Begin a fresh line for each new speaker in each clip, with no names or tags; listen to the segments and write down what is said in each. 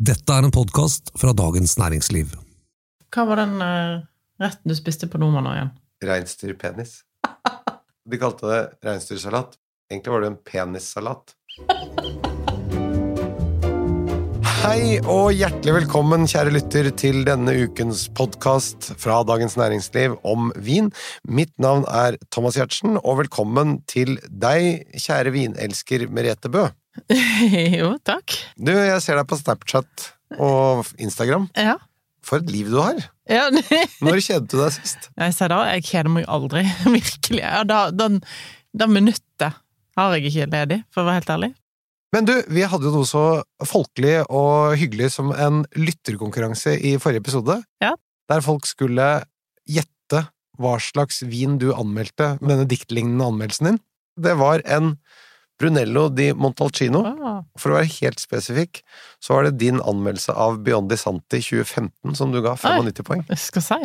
Dette er en podkast fra Dagens Næringsliv.
Hva var den uh, retten du spiste på Noma nå igjen?
Reinsdyrpenis. De kalte det reinsdyrsalat. Egentlig var det en penissalat. Hei og hjertelig velkommen, kjære lytter, til denne ukens podkast fra Dagens Næringsliv om vin. Mitt navn er Thomas Giertsen, og velkommen til deg, kjære vinelsker Merete Bø.
jo, takk.
Du, jeg ser deg på Snapchat og Instagram.
Ja.
For et liv du har!
ja.
Når kjedet du deg sist?
Jeg sier da, jeg kjeder meg aldri. Virkelig. Ja, da, den, det minuttet har jeg ikke ledig, for å være helt ærlig.
Men du, vi hadde jo noe så folkelig og hyggelig som en lytterkonkurranse i forrige episode.
Ja.
Der folk skulle gjette hva slags vin du anmeldte med denne diktlignende anmeldelsen din. Det var en Brunello di Montalcino.
Ah.
For å være helt spesifikk, så var det din anmeldelse av Biondi Santi 2015 som du ga 95 poeng.
Jeg skal si.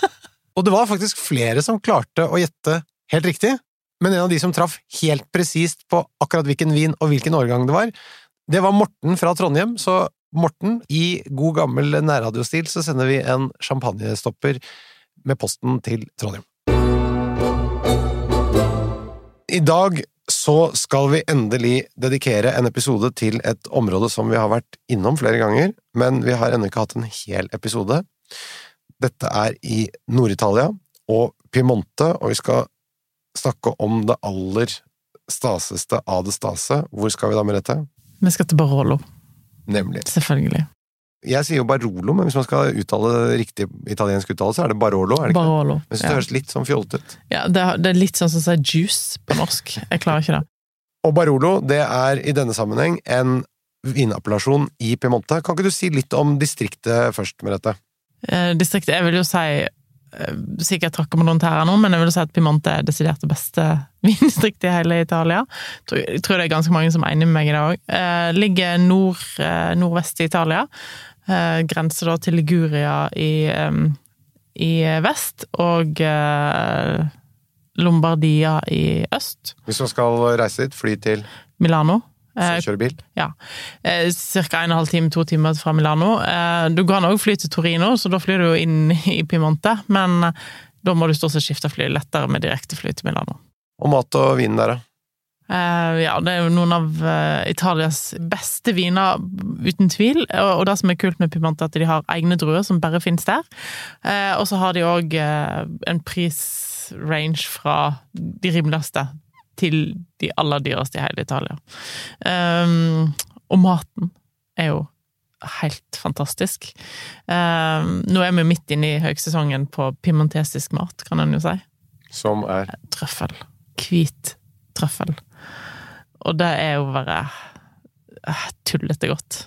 Og det var faktisk flere som klarte å gjette helt riktig, men en av de som traff helt presist på akkurat hvilken vin og hvilken årgang det var, det var Morten fra Trondheim. Så Morten, i god gammel nærradiostil, så sender vi en champagnestopper med posten til Trondheim. I dag så skal vi endelig dedikere en episode til et område som vi har vært innom flere ganger, men vi har ennå ikke hatt en hel episode. Dette er i Nord-Italia og Piemonte, og vi skal snakke om det aller staseste av det stase. Hvor skal vi da, Merete?
Vi skal til Barolo,
Nemlig.
selvfølgelig.
Jeg sier jo Barolo, men hvis man skal uttale riktig italiensk uttale, så er det Barolo, er det ikke?
Barolo.
Jeg Men det høres litt sånn fjollete ut.
Ja, det, er- litt sånn som å si juice på norsk. Jeg klarer ikke det.
Og Barolo, det er i denne sammenheng en vinappellasjon i Piemonte. Kan ikke du si litt om distriktet først, Merete?
Eh, distriktet, jeg vil jo si eh, Sikkert tråkker på noen tær nå, men jeg vil si at Piemonte er desidert det beste vindistriktet i hele Italia. Jeg tror det er ganske mange som er enig med meg i det òg. Eh, ligger nord, eh, nordvest i Italia. Eh, grenser da til Liguria i, i vest, og eh, Lombardia i øst.
Hvis man skal reise dit, fly til
Milano.
så
Eh,
kjøre bil.
Eh, Cirka en og en halv time, to timer fra Milano. Eh, Du kan òg fly til Torino, så da flyr du jo inn i Piemonte, men da må du stort sett skifte fly. Lettere med direktefly til Milano.
Og mat og vin der, da.
Eh, Ja, det er jo noen av eh, Italias beste viner, uten tvil. Og det som er kult med Piemonte, er at de har egne druer som bare finnes der. Eh, Og så har de òg en prisrange fra de rimeligste til de aller dyreste i hele Italia. Um, og maten er jo helt fantastisk. Um, nå er vi midt inne i høgsesongen på pimentesisk mat, kan en jo si.
Som er
Trøffel. Hvit trøffel. Og det er jo bare eh, tullete godt.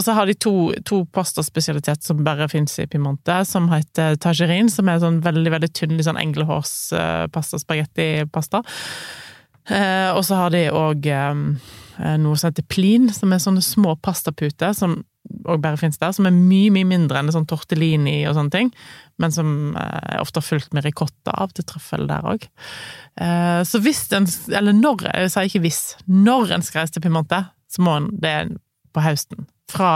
Og så har de to, to pastaspesialiteter som bare fins i Piemonte, som heter tagerin, som er sånn veldig veldig tynn, litt sånn englehårspasta, spagettipasta. Eh, og så har de òg eh, noe som heter plin, som er sånne små pastaputer, som òg bare fins der, som er mye, mye mindre enn sånn tortellini og sånne ting, men som eh, er ofte fulgt med ricotta av til trøffel der òg. Eh, så hvis en, eller når, jeg sier ikke hvis, når en skal reise til Piemonte, så må en det er på høsten. Fra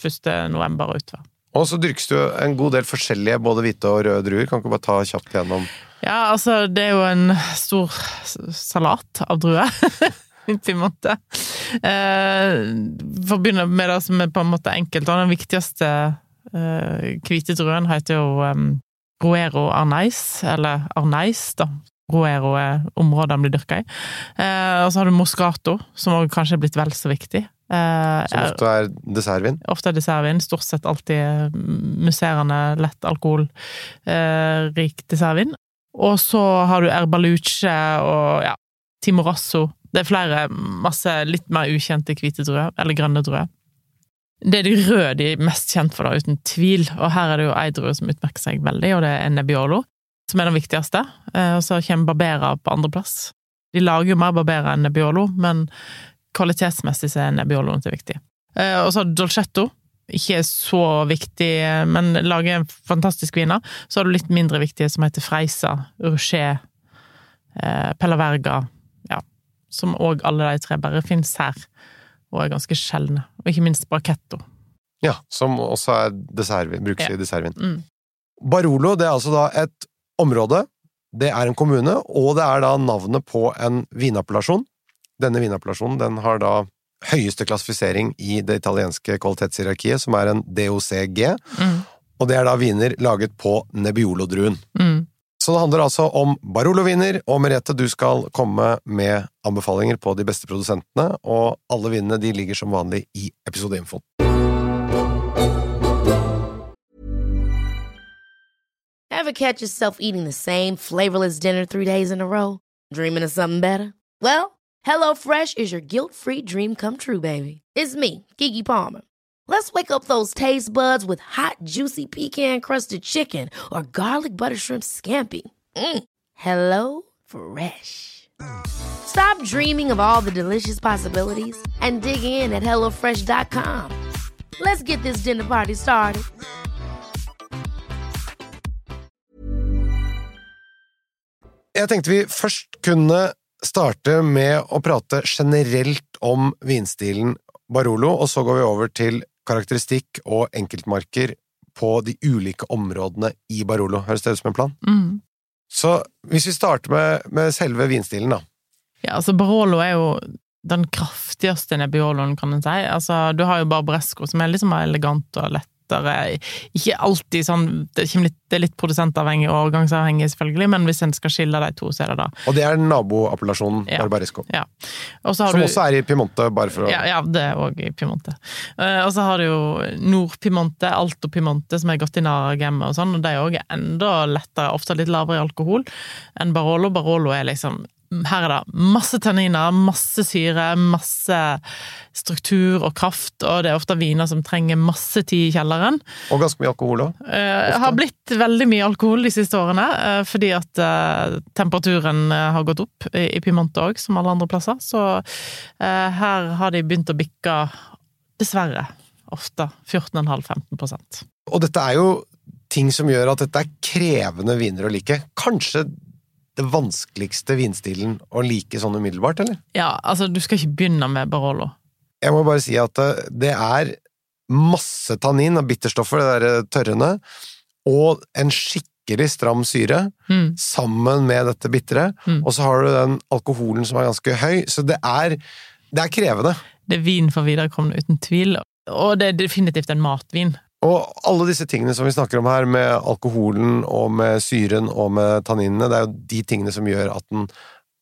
1. november og utover.
Og så dyrkes det jo en god del forskjellige både hvite og røde druer. Kan ikke bare ta kjapt gjennom
Ja, altså, det er jo en stor salat av druer i Piemonte. Eh, for å begynne med det som er på en måte enkelt, den viktigste eh, hvite druen heter jo Roero Arneis, eller Arneis, da. Roero er området den blir dyrka i. Eh, og så har du Moscato, som også kanskje er blitt vel så viktig. Eh,
som ofte er dessertvin.
Ofte er dessertvin. Stort sett alltid musserende, lett alkohol, eh, rik dessertvin. Og så har du erbaluche og ja, Timorasso. Det er flere, masse litt mer ukjente hvite druer, eller grønne druer. Det er de røde de er mest kjent for, da, uten tvil. Og her er det jo ei drue som utmerker seg veldig, og det er Nebbiolo, som er den viktigste. Eh, Og så kommer Barbera på andreplass. De lager jo mer Barbera enn Nebbiolo, men kvalitetsmessig så er Nebbioloen til viktig. Eh, Og så Dolcetto. Ikke så viktig, men lager en fantastisk viner. Så har du litt mindre viktige som heter Freisa, Rouget, Pella Pellaverga, ja. Som òg alle de tre bare fins her, og er ganske sjeldne. Og ikke minst Brachetto.
Ja, som også er dessertvin, brukes
Ja.
i dessertvin.
Mm.
Barolo det er altså da et område, det er en kommune, og det er da navnet på en vinappellasjon. Denne vinappellasjonen den har da høyeste klassifisering i det italienske kvalitetshierarkiet, som er en DOCG,
Mm.
og det er da viner laget på Nebbiolo-druen.
Mm.
Så det handler altså om Barolo-viner, og Merete, du skal komme med anbefalinger på de beste produsentene, og alle vinene de ligger som vanlig i episodeinfoen.
Ever catch yourself eating the same flavorless dinner three days in a row? Dreaming of something better? Well, HelloFresh is your guilt-free dream come true, baby. It's me, Kiki Palmer. Let's wake up those taste buds with hot, juicy pecan-crusted chicken or garlic butter shrimp scampi. Mm. Hello Fresh. Stop dreaming of all the delicious possibilities and dig in at HelloFresh.com. Let's get this dinner party started.
Jeg tenkte vi først kunne starte med å prate generelt om vinstilen Barolo, og så går vi over til karakteristikk og enkeltmarker på de ulike områdene i Barolo. Høres det ut som en plan?
Mm.
Så hvis vi starter med, med selve vinstilen, da.
Ja, altså Barolo er jo den kraftigste Nebbioloen, kan en si. Altså, du har jo Barbaresco, som er litt mer elegant og lettere. Ikke alltid sånn Det er litt, det er litt produsentavhengig og årgangsavhengig, selvfølgelig, men hvis en skal skille de to, så er det da.
Og det er naboappellasjonen
Ja.
Barbaresco.
Ja. Og så har
Som
du
også er i Piemonte, bare for å
Ja, ja det er òg i Piemonte. Uh, og så har du jo Nord-Piemonte, Alto-Piemonte, som er godt i Naragemme og sånn, og de er òg enda lettere, ofte litt lavere i alkohol enn Barolo. Barolo er liksom her er det masse tanniner, masse syre, masse struktur og kraft, og det er ofte viner som trenger masse tid i kjelleren.
Og ganske mye alkohol òg.
Det har blitt veldig mye alkohol de siste årene, eh, fordi at eh, temperaturen eh, har gått opp i Pimonte Piemonte òg, som alle andre plasser. Så eh, her har de begynt å bikke, dessverre, ofte 14,5-15%
Og dette er jo ting som gjør at dette er krevende viner å like. Kanskje det vanskeligste vinstilen å like sånn umiddelbart, eller?
Ja, altså, du skal ikke begynne med Barolo.
Jeg må bare si at eh, det er masse tannin av bitterstoffer, det der tørrende, og en skikkelig stram syre,
Mm.
sammen med dette bitre,
Mm.
og så har du den alkoholen som er ganske høy, så det er, det er krevende.
Det er vin for viderekomne, uten tvil. Og det er definitivt en matvin.
Og alle disse tingene som vi snakker om her, med alkoholen og med syren og med tanninene, det er jo de tingene som gjør at den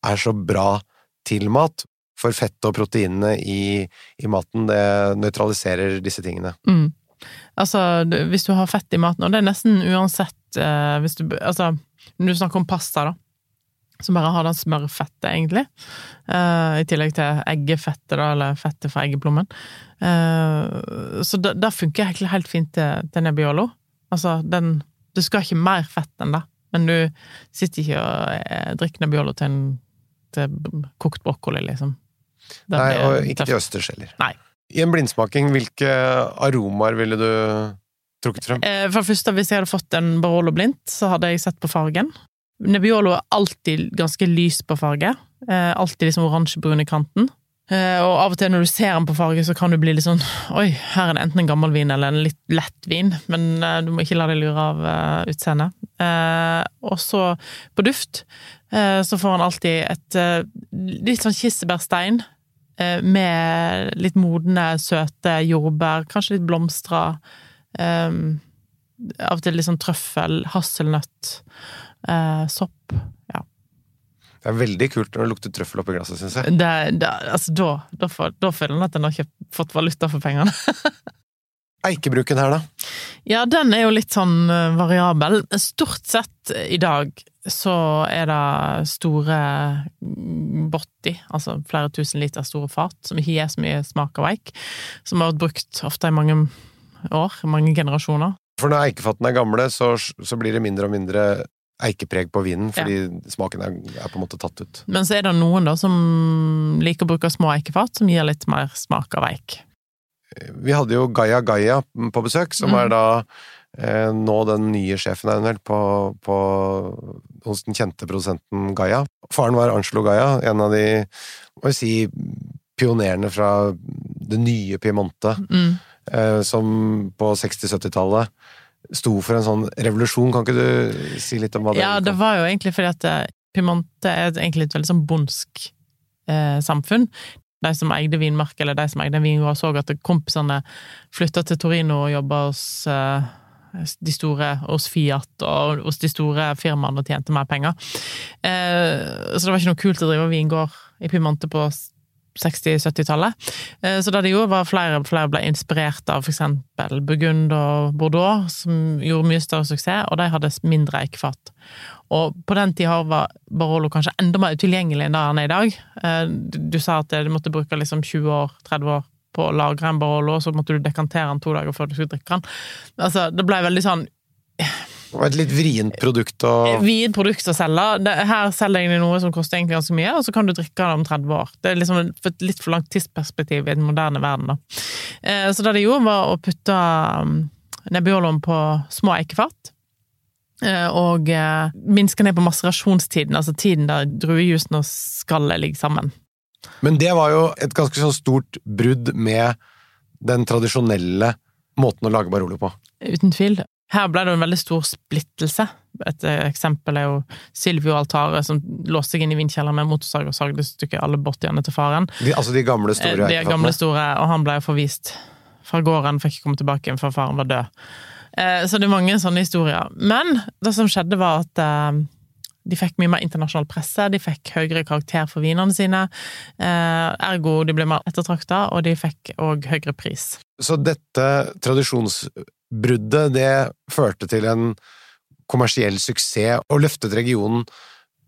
er så bra til mat. For fettet og proteinene i, i maten, det nøytraliserer disse tingene.
Mm. Altså, hvis du har fett i maten, og det er nesten uansett eh, hvis du, altså, Når du snakker om pasta, da, som bare har den smørfettet, egentlig, Uh, i tillegg til eggefettet, da, eller fettet fra eggeplommen, Uh, så det, det funker egentlig helt fint til, til Nebbiolo. Altså, den Du skal ikke mer fett enn det, men du sitter ikke og eh, drikker Nebbiolo til, en, til kokt brokkoli, liksom. Den
Nei, og ikke til østers heller.
Nei.
I en blindsmaking, hvilke aromaer ville du trukket frem?
For det første, hvis jeg hadde fått en Barolo blindt, så hadde jeg sett på fargen. Nebbiolo er alltid ganske lys på farge. Eh, Alltid liksom oransjebrun i kanten. Eh, Og av og til når du ser den på farge, så kan du bli litt sånn Oi, her er det enten en gammel vin eller en litt lett vin, men eh, du må ikke la deg lure av eh, utseendet. Eh, Og så, på duft, eh, så får han alltid et litt sånn kirsebærstein. Med litt modne, søte jordbær, kanskje litt blomstra. Av og til litt sånn trøffel, hasselnøtt, eh, sopp. Ja.
Det er veldig kult når det lukter trøffel oppi glasset, syns jeg.
Det, det, altså, da, da, får, da føler en at en har ikke fått valuta for pengene.
Eikebruken her, da?
Ja, den er jo litt sånn eh, variabel. Stort sett i dag så er det store mm, botti, altså flere tusen liter store fat, som ikke gir så mye smak av eik, som har vært brukt ofte i mange år, mange generasjoner.
For når eikefatene er gamle, så, så blir det mindre og mindre eikepreg på vinen, fordi smaken er, er på en måte tatt ut.
Men så er det noen da som liker å bruke små eikefat, som gir litt mer smak av eik.
Vi hadde jo Gaia Gaia på besøk, som
Mm.
er da eh, nå den nye sjefen er på, på, hos den kjente produsenten Gaia. Faren var Angelo Gaia, en av de må vi si, pionerene fra det nye Piemonte.
Mm.
eh, som på 60-70-tallet sto for en sånn revolusjon. Kan ikke du si litt om hva det
Ja, det var jo egentlig fordi at eh, Piemonte er egentlig et veldig sånn bondsk eh, samfunn. De som eide vinmark, eller de som eide en vingård, så at kompisene flytta til Torino og jobba hos eh, de store, hos Fiat og hos de store firmaene og tjente mer penger. Eh, så det var ikke noe kult å drive vingård i Piemonte på 60-70-tallet. Eh, så det de gjorde, var flere, flere ble inspirert av eksempel Burgund og Bordeaux, som gjorde mye større suksess, og de hadde mindre eikefat. Og på den tida var Barolo kanskje enda mer utilgjengelig enn det han er i dag. Eh, du sa at du måtte bruke liksom 20 år, 30 år på å lagre en Barolo, og så måtte du dekantere den to dager før du skulle drikke den. Altså, det ble veldig sånn
Var et litt vrient produkt å
Vrient produkt å selge. Her selger jeg noe som koster egentlig ganske mye, og så kan du drikke det om 30 år. Det er liksom et litt for langt tidsperspektiv i den moderne verden, da. Eh, så det de gjorde, var å putte um, på små eikefat. eh, Og eh, minske ned på maserasjonstiden, altså tiden der druejusen og skallet ligger sammen.
Men det var jo et ganske sånn stort brudd med den tradisjonelle måten å lage Barolo på.
Uten tvil. Her ble det en veldig stor splittelse. Et eh, eksempel er jo Silvio Altare, som låste seg inn i vindkjelleren med motorsag og sagde i stykker alle båtene til faren.
De, altså de gamle,
Eh,
store
De gamle store, og han ble forvist fra gården, fikk ikke komme tilbake igjen før faren var død. Eh, Så det er mange sånne historier. Men det som skjedde, var at eh, de fikk mye mer internasjonal presse, de fikk høyere karakter for vinene sine. eh, Ergo de ble mer ettertrakta, og de fikk òg høyere pris.
Så dette tradisjonsbruddet, det førte til en kommersiell suksess, og løftet regionen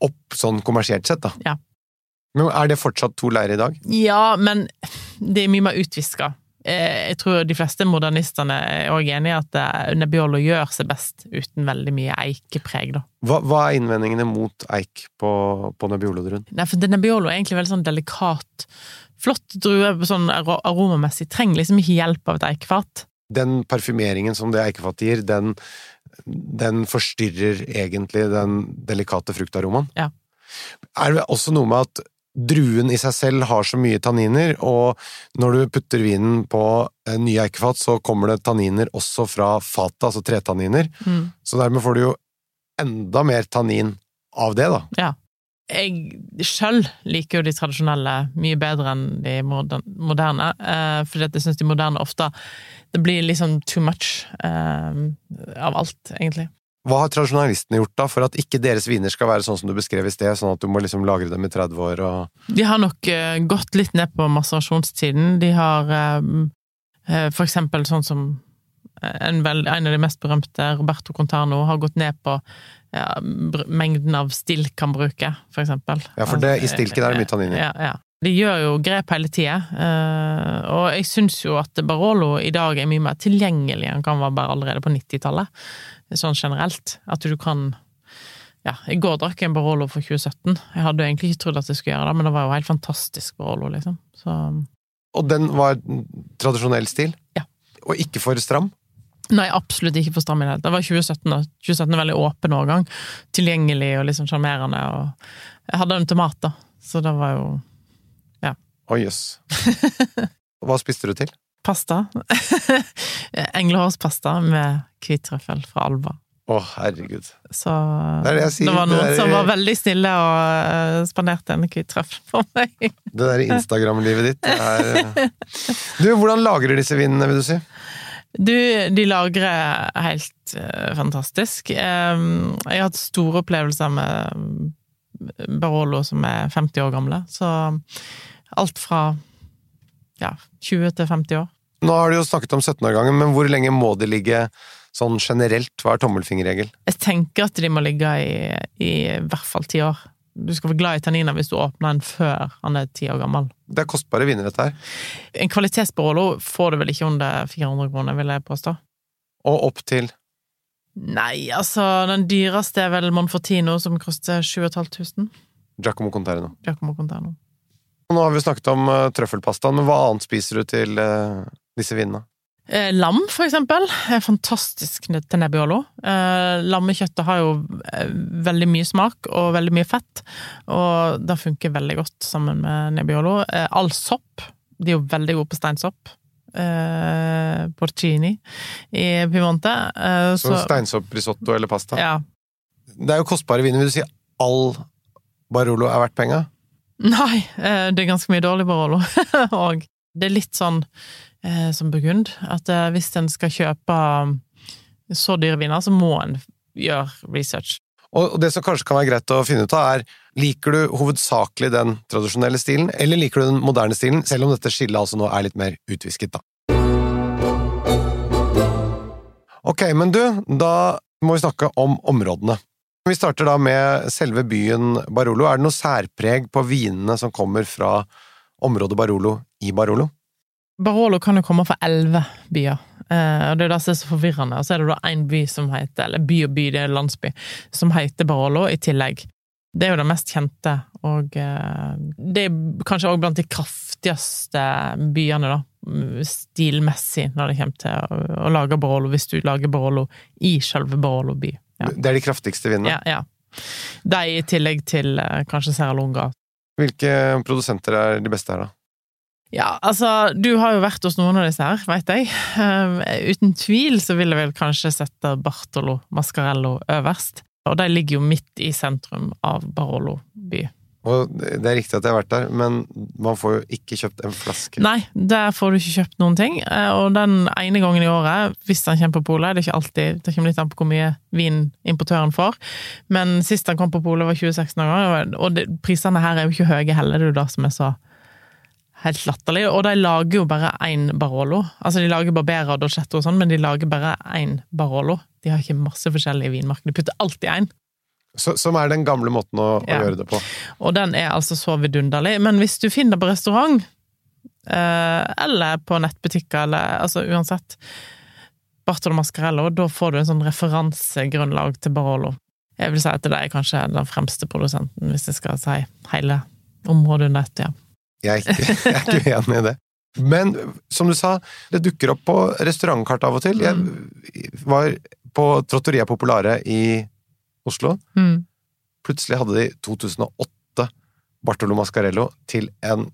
opp sånn kommersielt sett, da.
Ja.
Men er det fortsatt to leirer i dag?
Ja, men det er mye mer utviska. Eh, Jeg tror de fleste modernistene er òg enig i at eh, Nebbiolo gjør seg best uten veldig mye eikepreg, da.
Hva, hva er innvendingene mot eik på, på Nebbiolo-druen?
Nei, for Nebbiolo er egentlig veldig sånn delikat, flott drue sånn aromamessig. Trenger liksom ikke hjelp av et eikefat.
Den parfymeringen som det eikefatet gir, den, den forstyrrer egentlig den delikate fruktaromaen.
Ja.
Er det også noe med at druen i seg selv har så mye tanniner, og når du putter vinen på eh, nye eikefat, så kommer det tanniner også fra fatet, altså tretanniner.
Mm.
Så dermed får du jo enda mer tannin av det, da.
Ja. Jeg sjøl liker jo de tradisjonelle mye bedre enn de moderne, eh, fordi jeg syns de moderne ofte Det blir liksom too much eh, av alt, egentlig.
Hva har tradisjonalistene gjort da, for at ikke deres viner skal være sånn som du beskrev i sted, sånn at du må liksom lagre dem i 30 år og
De har nok uh, gått litt ned på maserasjonstiden. De har eh, for eksempel sånn som eh, en, vel, en av de mest berømte, Roberto Conterno, har gått ned på ja, mengden av stilk han bruker, for eksempel.
Ja, for det, i stilken er det mye tannin i.
Ja, ja. De gjør jo grep hele tida, eh, og jeg syns jo at Barolo i dag er mye mer tilgjengelig enn han var bare allerede på 90-tallet, sånn generelt. At du kan Ja, i går drakk jeg en Barolo for 2017. Jeg hadde jo egentlig ikke trodd at jeg skulle gjøre det, men det var jo helt fantastisk Barolo, liksom. Så
Og den var tradisjonell stil?
Ja.
Og ikke for stram?
Nei, absolutt ikke for stram i det hele tatt. Det var 2017, da. 2017 er en veldig åpen årgang. Tilgjengelig og liksom sjarmerende, og jeg hadde den til mat, da. Så det var jo
Å, jøss. Hva spiste du til?
pasta. Englehårspasta med hvitrøffel fra Alba.
Å, herregud.
Så
Det det
det var
det
noen
er-
som var veldig snille og uh, spanderte en hvitrøffel på meg.
Det der Instagram-livet ditt er Du, hvordan lagrer disse vinene, vil du si?
Du, de lagrer helt eh, fantastisk. Um, jeg har hatt store opplevelser med Barolo som er 50 år gamle, så alt fra ja, 20 til 50 år.
Nå har du jo snakket om 17-årgangen, men hvor lenge må de ligge sånn generelt? Hva er tommelfingerregel?
Jeg tenker at de må ligge i, i hvert fall ti år. Du skal være glad i tanniner hvis du åpner en før han er ti år gammel.
Det er kostbare viner, dette her.
En kvalitetsbarolo får du vel ikke under 400 kroner, vil jeg påstå.
Og opp til
Nei, altså, den dyreste er vel Monfortino, som koster 7500.
Giacomo Conterno.
Giacomo Conterno.
Nå har vi snakket om uh, trøffelpastaen, men hva annet spiser du til uh, disse vinene?
Eh, lam, for eksempel, er fantastisk til Nebbiolo. Eh, lammekjøttet har jo eh, veldig mye smak og veldig mye fett, og det funker veldig godt sammen med Nebbiolo. Eh, all sopp. De er jo veldig gode på steinsopp. eh, porcini i Piemonte. Eh,
Så steinsopprisotto eller pasta.
Ja.
Det er jo kostbare viner. Vil du si all Barolo er verdt penga?
Nei, eh, det er ganske mye dårlig Barolo. og det er litt sånn eh, som Burgund, at eh, hvis en skal kjøpe så dyre viner, så må en gjøre research.
Og det som kanskje kan være greit å finne ut av, er liker du hovedsakelig den tradisjonelle stilen, eller liker du den moderne stilen, selv om dette skillet altså nå er litt mer utvisket, da. Ok, men du, da må vi snakke om områdene. Vi starter da med selve byen Barolo. Er det noe særpreg på vinene som kommer fra området Barolo i Barolo?
Barolo kan jo komme fra elleve byer, eh, og det er det som er så forvirrende. Og så er det da én by som heter, eller by og by, det er landsby, som heter Barolo i tillegg. Det er jo det mest kjente, og eh, det er kanskje også blant de kraftigste byene, da, stilmessig, når det kommer til å, lage Barolo, hvis du lager Barolo i selve Barolo by. Ja.
Det er de kraftigste vindene?
Ja, ja. De i tillegg til kanskje kanskje Serralunga.
Hvilke produsenter er de beste her, da?
Ja, altså, du har jo vært hos noen av disse her, veit jeg. Um, uten tvil så vil jeg vel kanskje sette Bartolo Mascarello øverst. Og de ligger jo midt i sentrum av Barolo by.
Og det er riktig at jeg har vært der, men man får jo ikke kjøpt en flaske.
Nei, der får du ikke kjøpt noen ting. Eh, og den ene gangen i året, hvis han kommer på polet, det er ikke alltid, det kommer litt an på hvor mye vin importøren får, men sist han kom på polet var 2016 en og det, prisene her er jo ikke høye heller, det er jo det som er så helt latterlig. Og de lager jo bare én Barolo. Altså, de lager Barbera og Dolcetto og sånn, men de lager bare én Barolo. De har ikke masse forskjellige vinmarker. De putter alltid én.
Så, som er den gamle måten å,
Ja.
å gjøre det på.
Og den er altså så vidunderlig. Men hvis du finner på restaurant, eh, eller på nettbutikker, eller altså uansett Bartolo Mascarello, da får du en sånn referansegrunnlag til Barolo. Jeg vil si at det er kanskje den fremste produsenten, hvis jeg skal si hele området under ett, ja.
Jeg er ikke, jeg er ikke uenig i det. Men som du sa, det dukker opp på restaurantkart av og til. Jeg var på Trottoria Populare i Oslo.
Mm.
Plutselig hadde de 2008 Bartolo Mascarello til en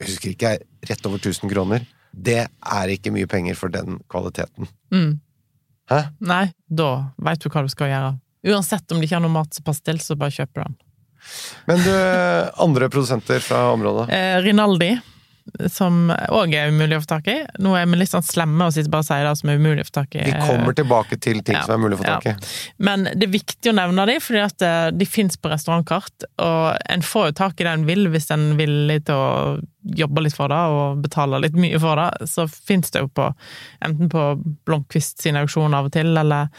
jeg husker ikke, rett over 1000 kroner. Det er ikke mye penger for den kvaliteten.
Mm.
Hæ?
Nei, da veit du hva du skal gjøre. Uansett om det ikke har noe mat som passer til, så bare kjøper du den.
Men du, andre produsenter fra området?
Eh, Rinaldi, som òg er umulig å få tak i. Nå er vi litt sånn slemme og sitter bare og sier det som er umulig å få tak i.
Vi kommer tilbake til ting
Ja,
som er mulig å få tak i.
Men det er viktig å nevne dem, fordi at eh, de fins på restaurantkart. Og en får jo tak i det en vil, hvis en er villig til å jobbe litt for det og betale litt mye for det. Så fins det jo på enten på Blomkvist sin auksjon av og til, eller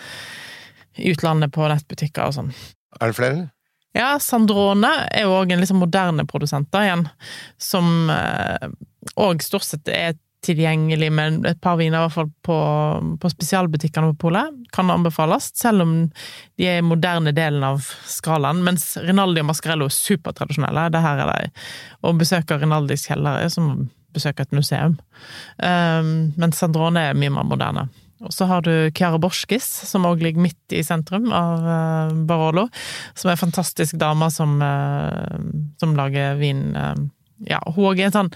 i utlandet på nettbutikker og sånn.
Er det flere?
Ja, Sandrone er jo òg en sånn moderne produsent da, igjen, som òg stort sett er tilgjengelig med et par viner, i hvert fall på, på spesialbutikkene på polet. Kan anbefales, selv om de er i moderne delen av skalaen. Mens Rinaldi og Mascarello er supertradisjonelle. Det her er de. Å besøke Rinaldis kjeller er som å besøke et museum. Um, mens Sandrone er mye mer moderne. Og så har du Chiara Borskis, som òg ligger midt i sentrum av eh, Barolo. Som er en fantastisk dame som, eh, som lager vin. eh, ja, hun òg er en sånn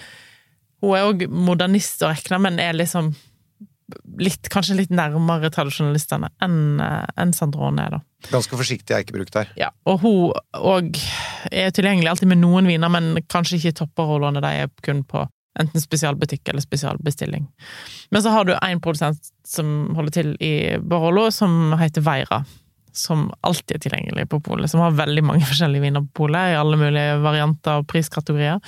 Hun er òg modernist å regne, men er liksom litt, kanskje litt nærmere tradisjonalistene enn en Sandrone er, da.
Ganske forsiktig eikebruk der.
Ja, og hun òg er tilgjengelig alltid med noen viner, men kanskje ikke topperrollene. De er kun på enten spesialbutikk eller spesialbestilling. Men så har du én produsent som holder til i Barolo, som heter Veira. Som alltid er tilgjengelig på polet. Som har veldig mange forskjellige viner på polet, i alle mulige varianter og priskategorier.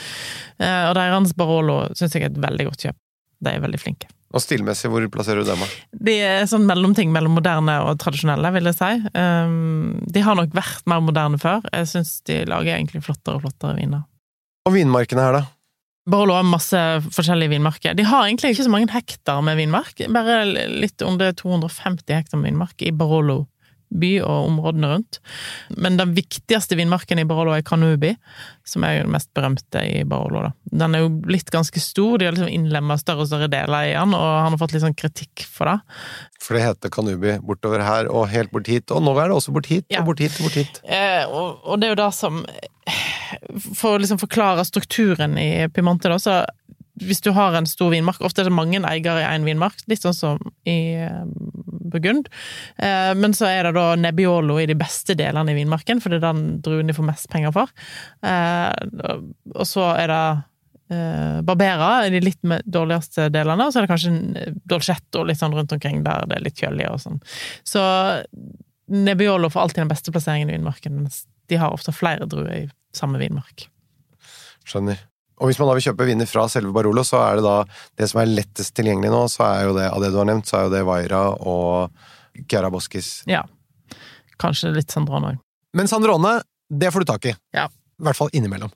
Eh, Og deres Barolo syns jeg er et veldig godt kjøp. De er veldig flinke.
Og stilmessig, hvor plasserer du dem?
De er sånn mellomting mellom moderne og tradisjonelle, vil jeg si. Um, de har nok vært mer moderne før. Jeg syns de lager egentlig flottere og flottere viner.
Og vinmarkene her, da?
Barolo har masse forskjellige vinmarker. De har egentlig ikke så mange hektar med vinmark, bare litt under 250 hektar med vinmark i Barolo by og områdene rundt. Men den viktigste vinmarken i Barolo er Canubi, som er jo den mest berømte i Barolo. Da. Den er jo blitt ganske stor, de har liksom innlemma større og større deler i den, og han har fått litt sånn kritikk for det.
For det heter Kanubi bortover her og helt bort hit, og nå er det også bort hit
Ja.
og bort hit og bort hit.
Eh, og, og det er jo det som For å liksom forklare strukturen i Pimante, da, så hvis du har en stor vinmark Ofte er det mange eiere i én vinmark, litt sånn som i eh, Burgund. Eh, men så er det da Nebbiolo i de beste delene i vinmarken, for det er den druen de får mest penger for. Eh, og så er det Barbera i de litt dårligste delene, og så er det kanskje Dolcetto litt sånn rundt omkring der det er litt kjølig og sånn. Så Nebbiolo får alltid den beste plasseringen i vinmarken, mens de har ofte flere druer i samme vinmark.
Skjønner. Og hvis man da vil kjøpe viner fra selve Barolo, så er det da det som er lettest tilgjengelig nå, så er jo det av det du har nevnt, så er jo det Vaira og Chiara Boskis.
Ja. Kanskje litt Sandrone òg.
Men Sandrone, det får du tak i.
Ja.
I hvert fall innimellom.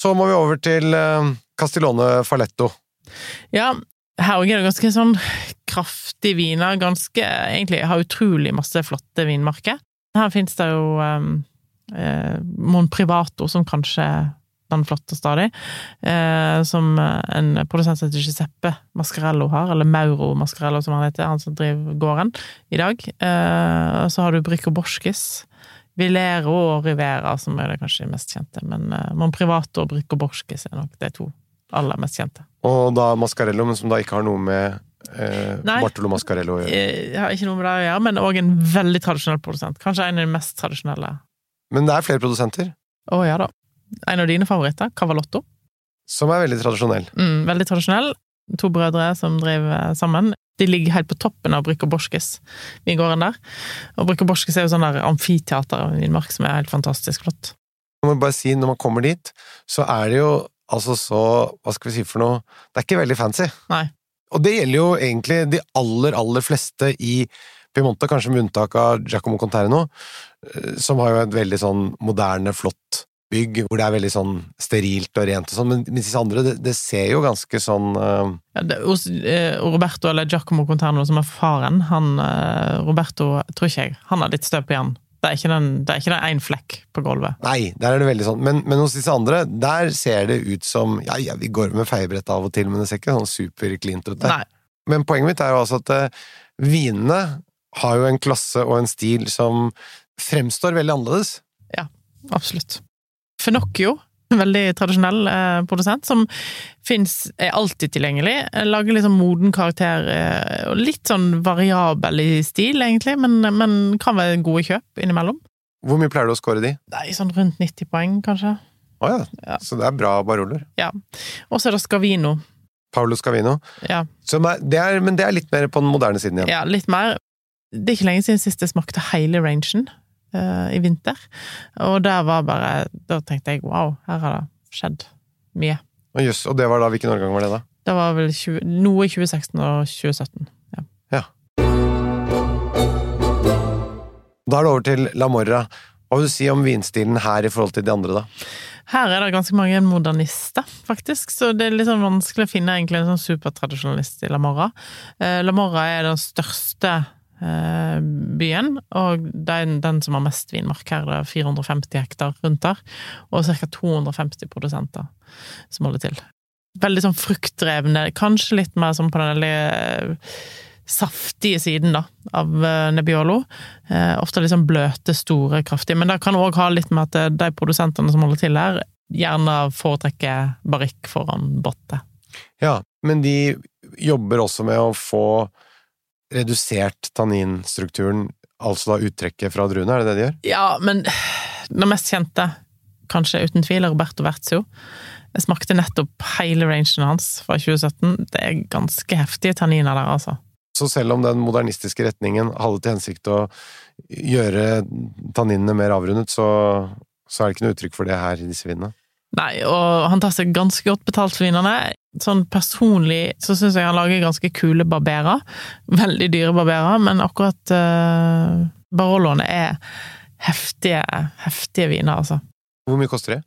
Så må vi over til uh, Castellone Falletto.
Ja, her òg er det ganske sånn kraftig viner. Ganske Egentlig har utrolig masse flotte vinmarker. Her finnes det jo um, eh, Mon Privato, som kanskje er den flotteste av dem, eh, som en produsent som heter Giuseppe Mascarello har, eller Mauro Mascarello som han heter, han som driver gården i dag. Eh, så har du Brico Borskis, Vilero og Rivera, som er det kanskje mest kjente, men uh, Mon Privato og Brico Borskis er nok de to aller mest kjente.
Og da Mascarello, men som da ikke har noe med eh, Bartolo Mascarello å gjøre?
Jeg har ikke noe med det å gjøre, men òg en veldig tradisjonell produsent. Kanskje en av de mest tradisjonelle
men det er flere produsenter.
Å ja da. En av dine favoritter, Cavalotto.
Som er veldig tradisjonell.
Mm, veldig tradisjonell. To brødre som driver sammen. De ligger helt på toppen av og Borskes, vingården der. Og og Borskes er jo sånn der amfiteater av vinmark som er helt fantastisk flott.
Jeg må bare si, når man kommer dit, så er det jo altså så Hva skal vi si for noe Det er ikke veldig fancy.
Nei.
Og det gjelder jo egentlig de aller, aller fleste i Piemonte, kanskje med unntak av Giacomo Conterno, eh, som har jo et veldig sånn moderne, flott bygg, hvor det er veldig sånn sterilt og rent og sånn, men disse andre, det, det, ser jo ganske sånn uh...
ja, det, uh, Roberto, eller Giacomo Conterno, som er faren, han Roberto, tror ikke jeg, han har litt støv på hjernen. Det er ikke den, det er ikke den én flekk på gulvet.
Nei, der er det veldig sånn, men, men, hos disse andre, der ser det ut som Ja, ja, vi går med feiebrett av og til, men det ser ikke sånn superklint ut der.
Nei.
Men poenget mitt er jo altså at vinene har jo en klasse og en stil som fremstår veldig annerledes.
Ja, absolutt. Finocchio, en veldig tradisjonell eh, produsent, som finnes, er alltid tilgjengelig. Lager liksom moden karakter, eh, og litt sånn variabel i stil, egentlig, men, men kan være gode kjøp innimellom.
Hvor mye pleier du å score de?
Nei, sånn rundt 90 poeng, kanskje.
Å oh, ja. ja. Så det er bra baroler.
Ja. Og så er det Scavino.
Paolo Scavino.
Ja.
Det er, men det er litt mer på den moderne siden
igjen? Ja, litt mer. Det er ikke lenge siden sist jeg smakte hele rangen i vinter. Og der var bare Da tenkte jeg wow, her har det skjedd mye.
Og, just, og det var da, hvilken årgang var det, da?
Det var vel 20, noe i 2016 og 2017. Ja.
ja. Da er det over til La Morra. Hva vil du si om vinstilen her i forhold til de andre, da?
Her er det ganske mange modernister, faktisk, så det er litt sånn vanskelig å finne egentlig en sånn supertradisjonalist i La Morra. Eh, La Morra er den største Eh, byen, og den, den som har mest vinmark her, det er 450 hektar rundt der, og ca. 250 produsenter som holder til. Veldig sånn fruktdrevne, kanskje litt mer sånn på den eh, saftige siden da, av eh, Nebbiolo. Eh, ofte sånn bløte, store, kraftige. Men det kan òg ha litt med at de produsentene som holder til her, gjerne foretrekker barrikk foran botte.
Ja, men de jobber også med å få redusert tanninstrukturen, altså da uttrekket fra druene, er det det de gjør?
Ja, men det mest kjente, kanskje uten tvil, er Roberto Verzio. Jeg smakte nettopp hele rangen hans fra 2017. Det er ganske heftige tanniner der, altså.
Så selv om den modernistiske retningen hadde til hensikt å gjøre tanninene mer avrundet, så, så er det ikke noe uttrykk for det her i disse vinene?
Nei, og han tar seg ganske godt betalt for vinerne. Sånn personlig så syns jeg han lager ganske kule barberer. Veldig dyre barberer, men akkurat uh, Baroloene er heftige, heftige viner, altså.
Hvor mye koster de?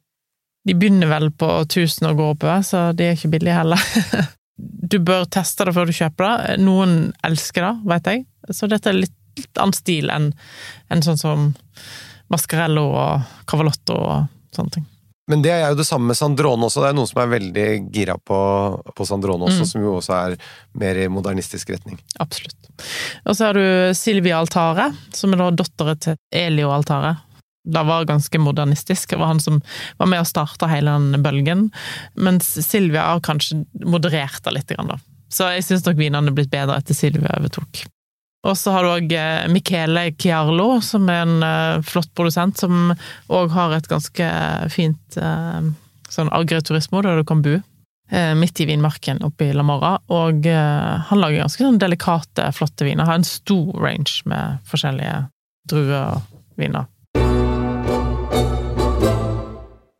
De begynner vel på 1000 og går oppover, så de er ikke billige heller. du bør teste det før du kjøper det. Noen elsker det, vet jeg. Så dette er litt, litt annen stil enn en sånn som Mascarello og Cavalotto og sånne ting.
Men det er jo det samme med Sandrone også. Det er noen som er veldig gira på, på Sandrone også, mm. som jo også er mer i modernistisk retning.
Absolutt. Og så har du Silvia Altare, som er da datteren til Elio Altare. det var ganske modernistisk. Det var han som var med og starta hele den bølgen. Mens Silvia har kanskje moderert det litt. Da. Så jeg syns nok vinene er blitt bedre etter Silvia overtok. Og så har du òg eh, Michele Chiarlo, som er en uh, flott produsent, som òg har et ganske fint uh, sånn agriturismo, der du kan bo. Midt i vinmarken oppe i La Morra. Og han lager ganske sånn delikate, flotte viner. Har en stor range med forskjellige druer og viner.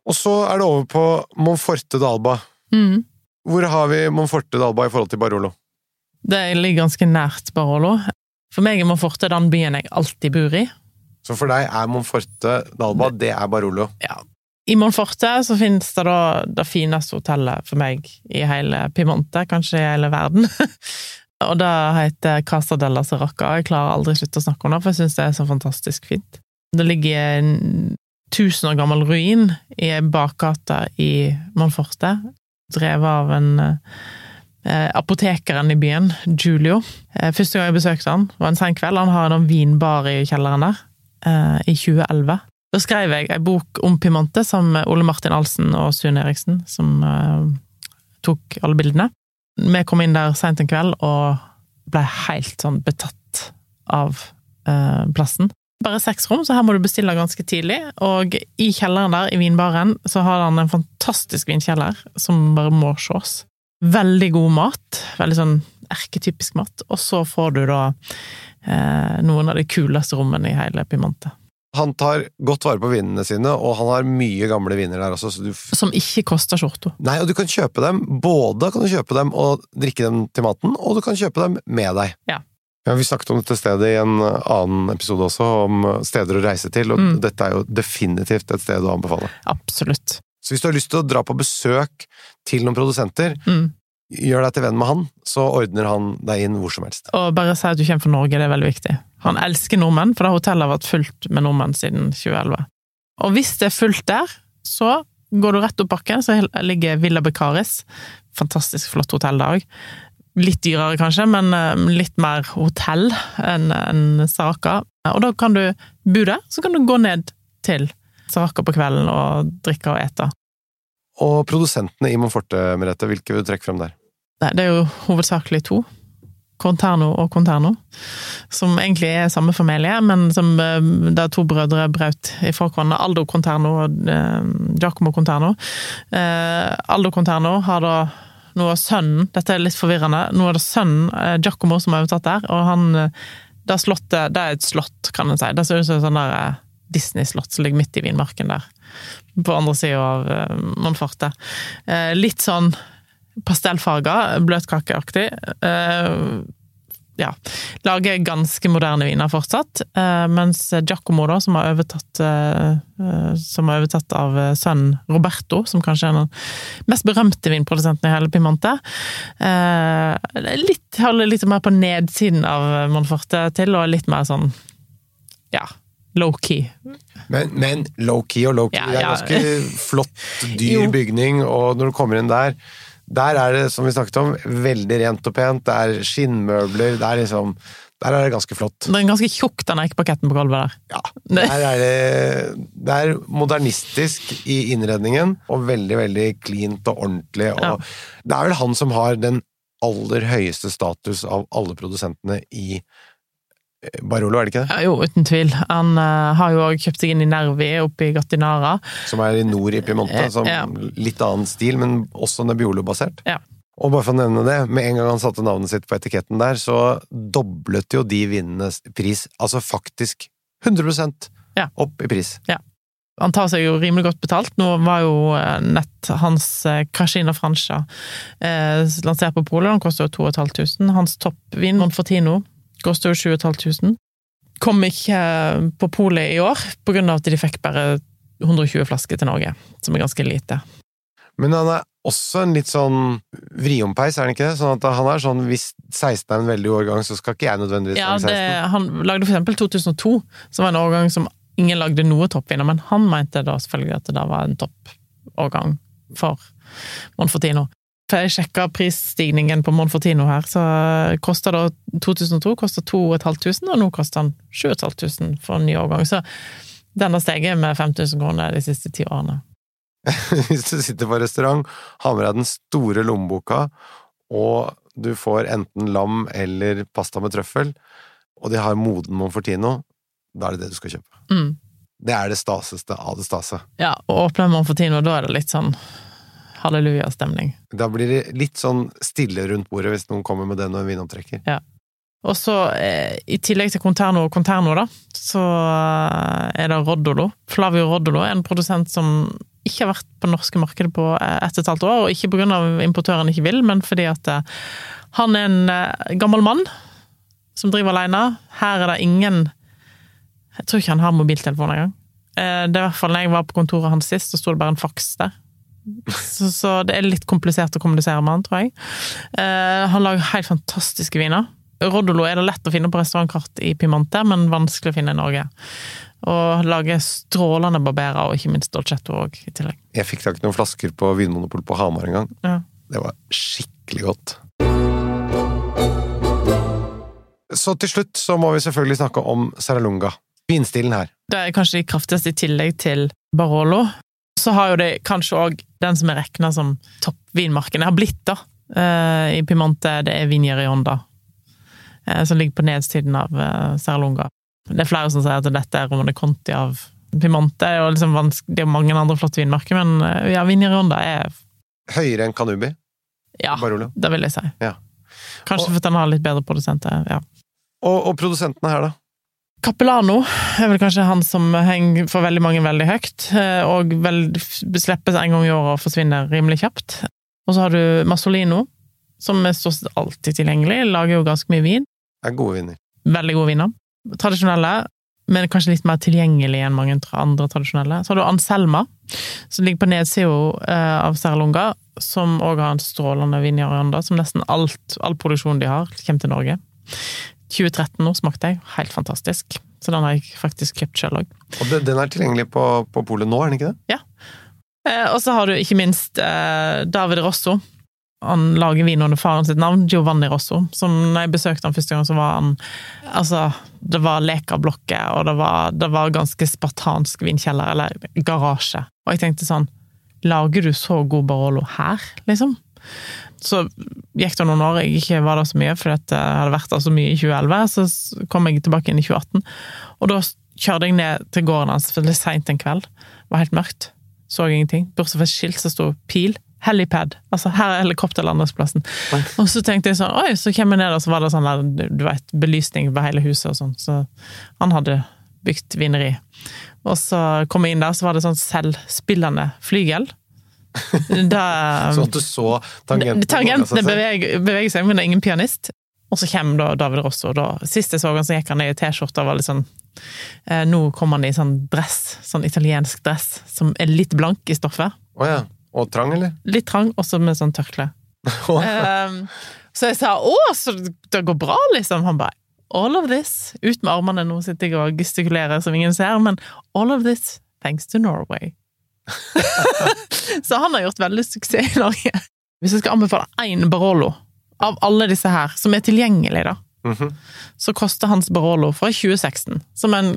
Og så er det over på Monforte d'Alba.
Mm.
Hvor har vi Monforte d'Alba i forhold til Barolo?
Det ligger ganske nært Barolo. For meg er Monforte den byen jeg alltid bor i.
Så for deg er Monforte d'Alba, det er Barolo?
Ja. I Monforte så finnes det da det fineste hotellet for meg i hele Piemonte, kanskje i hele verden. og det heter Casa della Serracca. Jeg klarer aldri å slutte å snakke om det, for jeg syns det er så fantastisk fint. Det ligger en tusen år gammel ruin i ei bakgate i Monforte, drevet av en eh, apotekeren i byen, Giulio. Eh, første gang jeg besøkte han, var en sen kveld. Han har en vinbar i kjelleren der, eh, i 2011. Da skrev jeg ei bok om Piemonte sammen med Ole Martin Alsen og Sune Eriksen, som eh, tok alle bildene. Vi kom inn der seint en kveld og ble helt sånn betatt av eh, plassen. Bare seks rom, så her må du bestille ganske tidlig. Og i kjelleren der, i vinbaren, så har han en fantastisk vinkjeller som bare må ses. Veldig god mat. Veldig sånn erketypisk mat. Og så får du da eh, noen av de kuleste rommene i hele Piemonte.
Han tar godt vare på vinene sine, og han har mye gamle viner der også. Du...
Som ikke koster skjorta.
Nei, og du kan kjøpe dem. Både kan du kjøpe dem og drikke dem til maten, og du kan kjøpe dem med deg.
Ja.
Ja, Vi snakket om dette stedet i en annen episode også, om steder å reise til, og mm. dette er jo definitivt et sted å anbefale.
Absolutt.
Så hvis du har lyst til å dra på besøk til noen produsenter,
mm.
gjør deg til venn med han, så ordner han deg inn hvor som helst.
Og bare si at du kommer fra Norge, det er veldig viktig. Han elsker nordmenn, for det hotellet har vært fullt med nordmenn siden 2011. Og hvis det er fullt der, så går du rett opp bakken, så ligger Villa Becaris. Fantastisk flott hotell der òg. Litt dyrere, kanskje, men litt mer hotell enn en Saraka. Og da kan du bo der, så kan du gå ned til Saraka på kvelden og drikke og ete.
Og produsentene i Monforte, Merete, hvilke vil du trekke frem der?
Det er jo hovedsakelig to. Conterno og Conterno, som egentlig er samme familie, men som der to brødre brøt ifra hverandre. Aldo Conterno og eh, Giacomo Conterno. Eh, Aldo Conterno har da nå sønnen Dette er litt forvirrende. Nå er det sønnen eh, Giacomo som har overtatt der, og han Det slottet Det er et slott, kan en si. Det ser ut som et sånn der eh, Disney-slott som ligger midt i vinmarken der. På andre sida av uh, Monforte. Uh, litt sånn pastellfarga, bløtkakeaktig. Uh, ja, lager ganske moderne viner fortsatt, eh, mens Giacomo, da, som har overtatt eh, som har overtatt av sønnen Roberto, som kanskje er den mest berømte vinprodusenten i hele Piemonte, eh, litt, holder litt mer på nedsiden av Monforte til, og litt mer sånn ja, low-key.
Men, men low-key og low-key, ja, ja. det er ganske flott, dyr bygning, og når du kommer inn der der er det, som vi snakket om, veldig rent og pent. Det er skinnmøbler. Det er liksom Der er det ganske flott.
Det er ganske tjukk den eikepaketten på gulvet der.
Ja. Der er det, det er modernistisk i innredningen, og veldig, veldig cleant og ordentlig. Og ja. Det er vel han som har den aller høyeste status av alle produsentene i Barolo, er det ikke det?
Jo, uten tvil. Han uh, har jo òg kjøpt seg inn i Nervi, oppe i Gattinara.
Som er i nord i Piemonte. Eh, som ja. Litt annen stil, men også Nebbiolo-basert.
Ja.
Og bare for å nevne det, med en gang han satte navnet sitt på etiketten der, så doblet jo de vinenes pris, altså faktisk 100
ja.
opp i pris.
Ja. Han tar seg jo rimelig godt betalt. Nå var jo eh, nett hans Cascina Francia eh, lansert på polet, den koster jo 2500. Hans toppvin, Monfortino, koster jo 7500. Kom ikke på polet i år, av at de fikk bare 120 flasker til Norge, som er ganske lite.
Men han er også en litt sånn vriompeis, er han ikke det? Sånn at han er sånn hvis 16 er en veldig årgang, så skal ikke jeg nødvendigvis
ja, være 16. han lagde for eksempel 2002, som var en årgang som ingen lagde noe toppvinner, men han mente da selvfølgelig at det da var en toppårgang for Monfortino. For jeg sjekka prisstigningen på Monfortino her, så kosta da 2002 kosta 2500, og nå koster den 7500 for en ny årgang. Så Den har steget med 5000 kroner de siste ti årene.
Hvis du sitter på restaurant, har med deg den store lommeboka, og du får enten lam eller pasta med trøffel, og de har moden monfortino, da er det det du skal kjøpe.
Mm.
Det er det staseste av det stase.
Ja, og åpner Monfortino, da er det litt sånn hallelujastemning.
Da blir det litt sånn stille rundt bordet hvis noen kommer med den og en vinopptrekker.
Ja. Og så, eh, i tillegg til Conterno og Conterno, da, så eh, er det Roddolo. Flavio Roddolo er en produsent som ikke har vært på norske markedet på eh, ett og et halvt år, og ikke av importøren ikke vil, men fordi at han er en gammel mann som driver alene. Her er det ingen Jeg tror ikke han har mobiltelefon engang. Det er i hvert fall når jeg var på kontoret hans sist, så sto det bare en faks der. Så, så det er litt komplisert å kommunisere med han, tror jeg. Eh, han lager helt fantastiske viner. Roddolo er det lett å finne på restaurantkart i Pimante, men vanskelig å finne i Norge. Og lager strålende barberer, og ikke minst dolcetto òg, i tillegg.
Jeg fikk tak i noen flasker på Vinmonopol på Hamar en gang.
Ja.
Det var skikkelig godt. Så til slutt så må vi selvfølgelig snakke om Saralunga. Vinstilen her.
Det er kanskje de kraftigste i tillegg til Barolo. Så har jo de kanskje òg den som er regna som toppvinmarken. Det har blitt, da. eh, I Piemonte, det er Vinjer Rionda, eh, som ligger på nedsiden av eh, Serlunga. Det er flere som sier at dette er Romane Conti av Piemonte. Og liksom det er mange andre flotte vinmarker, men ja, Vinjer Rionda er
Høyere enn Kanubi.
Ja,
Barolo.
det vil jeg si.
Ja.
Kanskje
Og-
fordi den har litt bedre produsenter. ja.
Og, og produsentene her, da?
Capellano er vel kanskje han som henger for veldig mange veldig høyt, eh, og vel, slippes en gang i året og forsvinner rimelig kjapt. Og så har du Masolino, som er stort sett alltid tilgjengelig, lager jo ganske mye vin.
Er gode viner.
Veldig gode viner. Tradisjonelle, men kanskje litt mer tilgjengelig enn mange andre tradisjonelle. Så har du Anselma, som ligger på nedsida eh, av Serlunga, som òg har en strålende vin i Aranda, som nesten alt, all produksjon de har, kommer til Norge. 2013 nå smakte jeg, helt fantastisk. Så den har jeg faktisk kjøpt sjøl òg.
Og den, er tilgjengelig på, på polet nå, er den ikke det?
Eh, og så har du ikke minst eh, David Rosso. Han lager vin under faren sitt navn, Giovanni Rosso. Som når jeg besøkte han første gang, så var han Altså, det var lekablokker, og det var, det var ganske spartansk vinkjeller, eller garasje. Og jeg tenkte sånn Lager du så god Barolo her, liksom? Så gikk det noen år jeg ikke var der så mye, fordi at jeg hadde vært der så mye i 2011. Så kom jeg tilbake inn i 2018, og da kjørte jeg ned til gården hans, for er seint en kveld. Det var helt mørkt. Så ingenting. Bortsett fra et skilt som sto 'Pil'. Helipad. Altså, her er helikopterlandingsplassen. Og så tenkte jeg sånn, oi, så kommer jeg ned, og så var det sånn der, du vet, belysning på hele huset og sånn. Så han hadde bygd vineri. Og så kom jeg inn der, så var det sånn selvspillende flygel.
Sånn at du så tangentene.
Tangentene beveger, beveger seg, men det er ingen pianist. Og så kommer da David Rosso, da Sist jeg så han, så gikk han i T-skjorte og var litt sånn eh, Nå kommer han i sånn dress, sånn italiensk dress, som er litt blank i stoffet.
Oh, ja. Og trang, eller?
Litt trang, også med sånn tørkle. Ehm, så jeg sa 'Å, så det går bra', liksom. Han bare 'All of this'. Ut med armene, nå sitter jeg og gestikulerer som ingen ser, men 'all of this thanks to Norway'. så han har gjort veldig suksess i Norge. Hvis jeg skal anbefale én Barolo av alle disse her, som er tilgjengelig, da,
mhm.
så koster hans Barolo fra 2016, som er en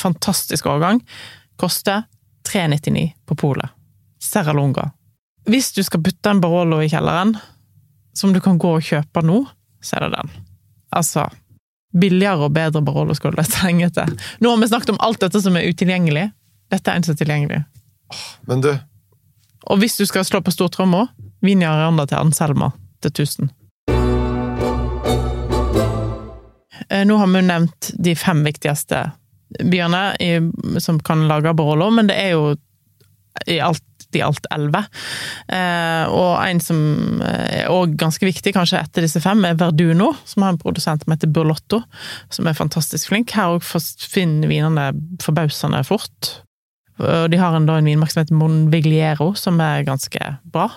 fantastisk årgang, koster 399 på polet. Serra Lunga. Hvis du skal putte en Barolo i kjelleren, som du kan gå og kjøpe nå, så er det den. Altså, billigere og bedre Barolo du lete lenge etter. Nå har vi snakket om alt dette som er utilgjengelig. Dette er en som er tilgjengelig.
Men du,
Og hvis du skal slå på stortromma, Vinja Aranda til Anselma til 1000. Eh, Nå har vi jo nevnt de fem viktigste byene i, som kan lage Barolo, men det er jo i alt i alt elleve. Eh, og en som er òg ganske viktig, kanskje etter disse fem, er Verduno, som har en produsent som heter Burlotto, som er fantastisk flink. Her òg forsvinner vinene forbausende fort. Og de har en, da, en vinmark som heter Monvigliero, som er ganske bra.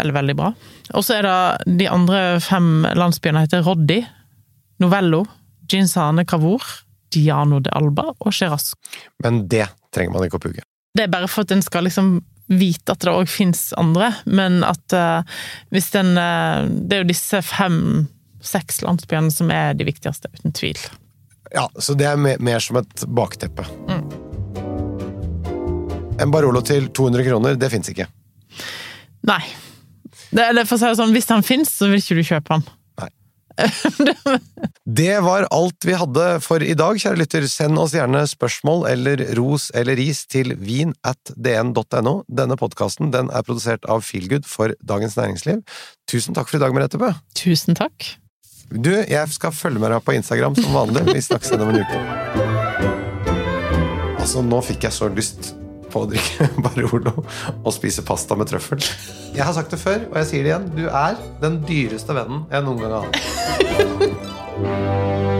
Eller veldig bra. Og så er det de andre fem landsbyene heter Roddi, Novello, Ginsane Cavour, Diano de Alba og Cheras.
men det trenger man ikke å pugge.
Det er bare for at en skal liksom vite at det òg fins andre, men at uh, hvis den uh, Det er jo disse fem-seks landsbyene som er de viktigste, uten tvil.
Ja, så det er mer, mer som et bakteppe.
Mm.
En Barolo til 200 kroner, det fins ikke.
Nei. Det, eller for å si det sånn, hvis han fins, så vil ikke du kjøpe han.
Det var alt vi hadde for i dag, kjære lytter. Send oss gjerne spørsmål eller ros eller ris til vin at dn.no. Denne podkasten den er produsert av Feelgood for Dagens Næringsliv. Tusen takk for i dag, Merete Bø.
Tusen takk.
Du, jeg skal følge med deg på Instagram som vanlig. Vi snakkes igjen om en uke. Altså, nå fikk jeg så lyst på å drikke Barolo og spise pasta med trøffel. Jeg har sagt det før, og jeg sier det igjen. Du er den dyreste vennen jeg noen gang har hatt.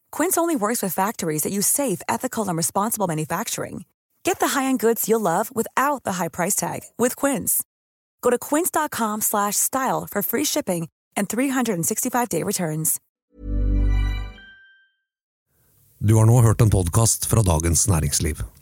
Quince only works with factories that use safe, ethical, and responsible manufacturing. Get the high-end goods you'll love without the high price tag with Quince. Go to quince.com slash style for free shipping and 365-day returns.
Du har nå hørt en podkast fra Dagens Næringsliv.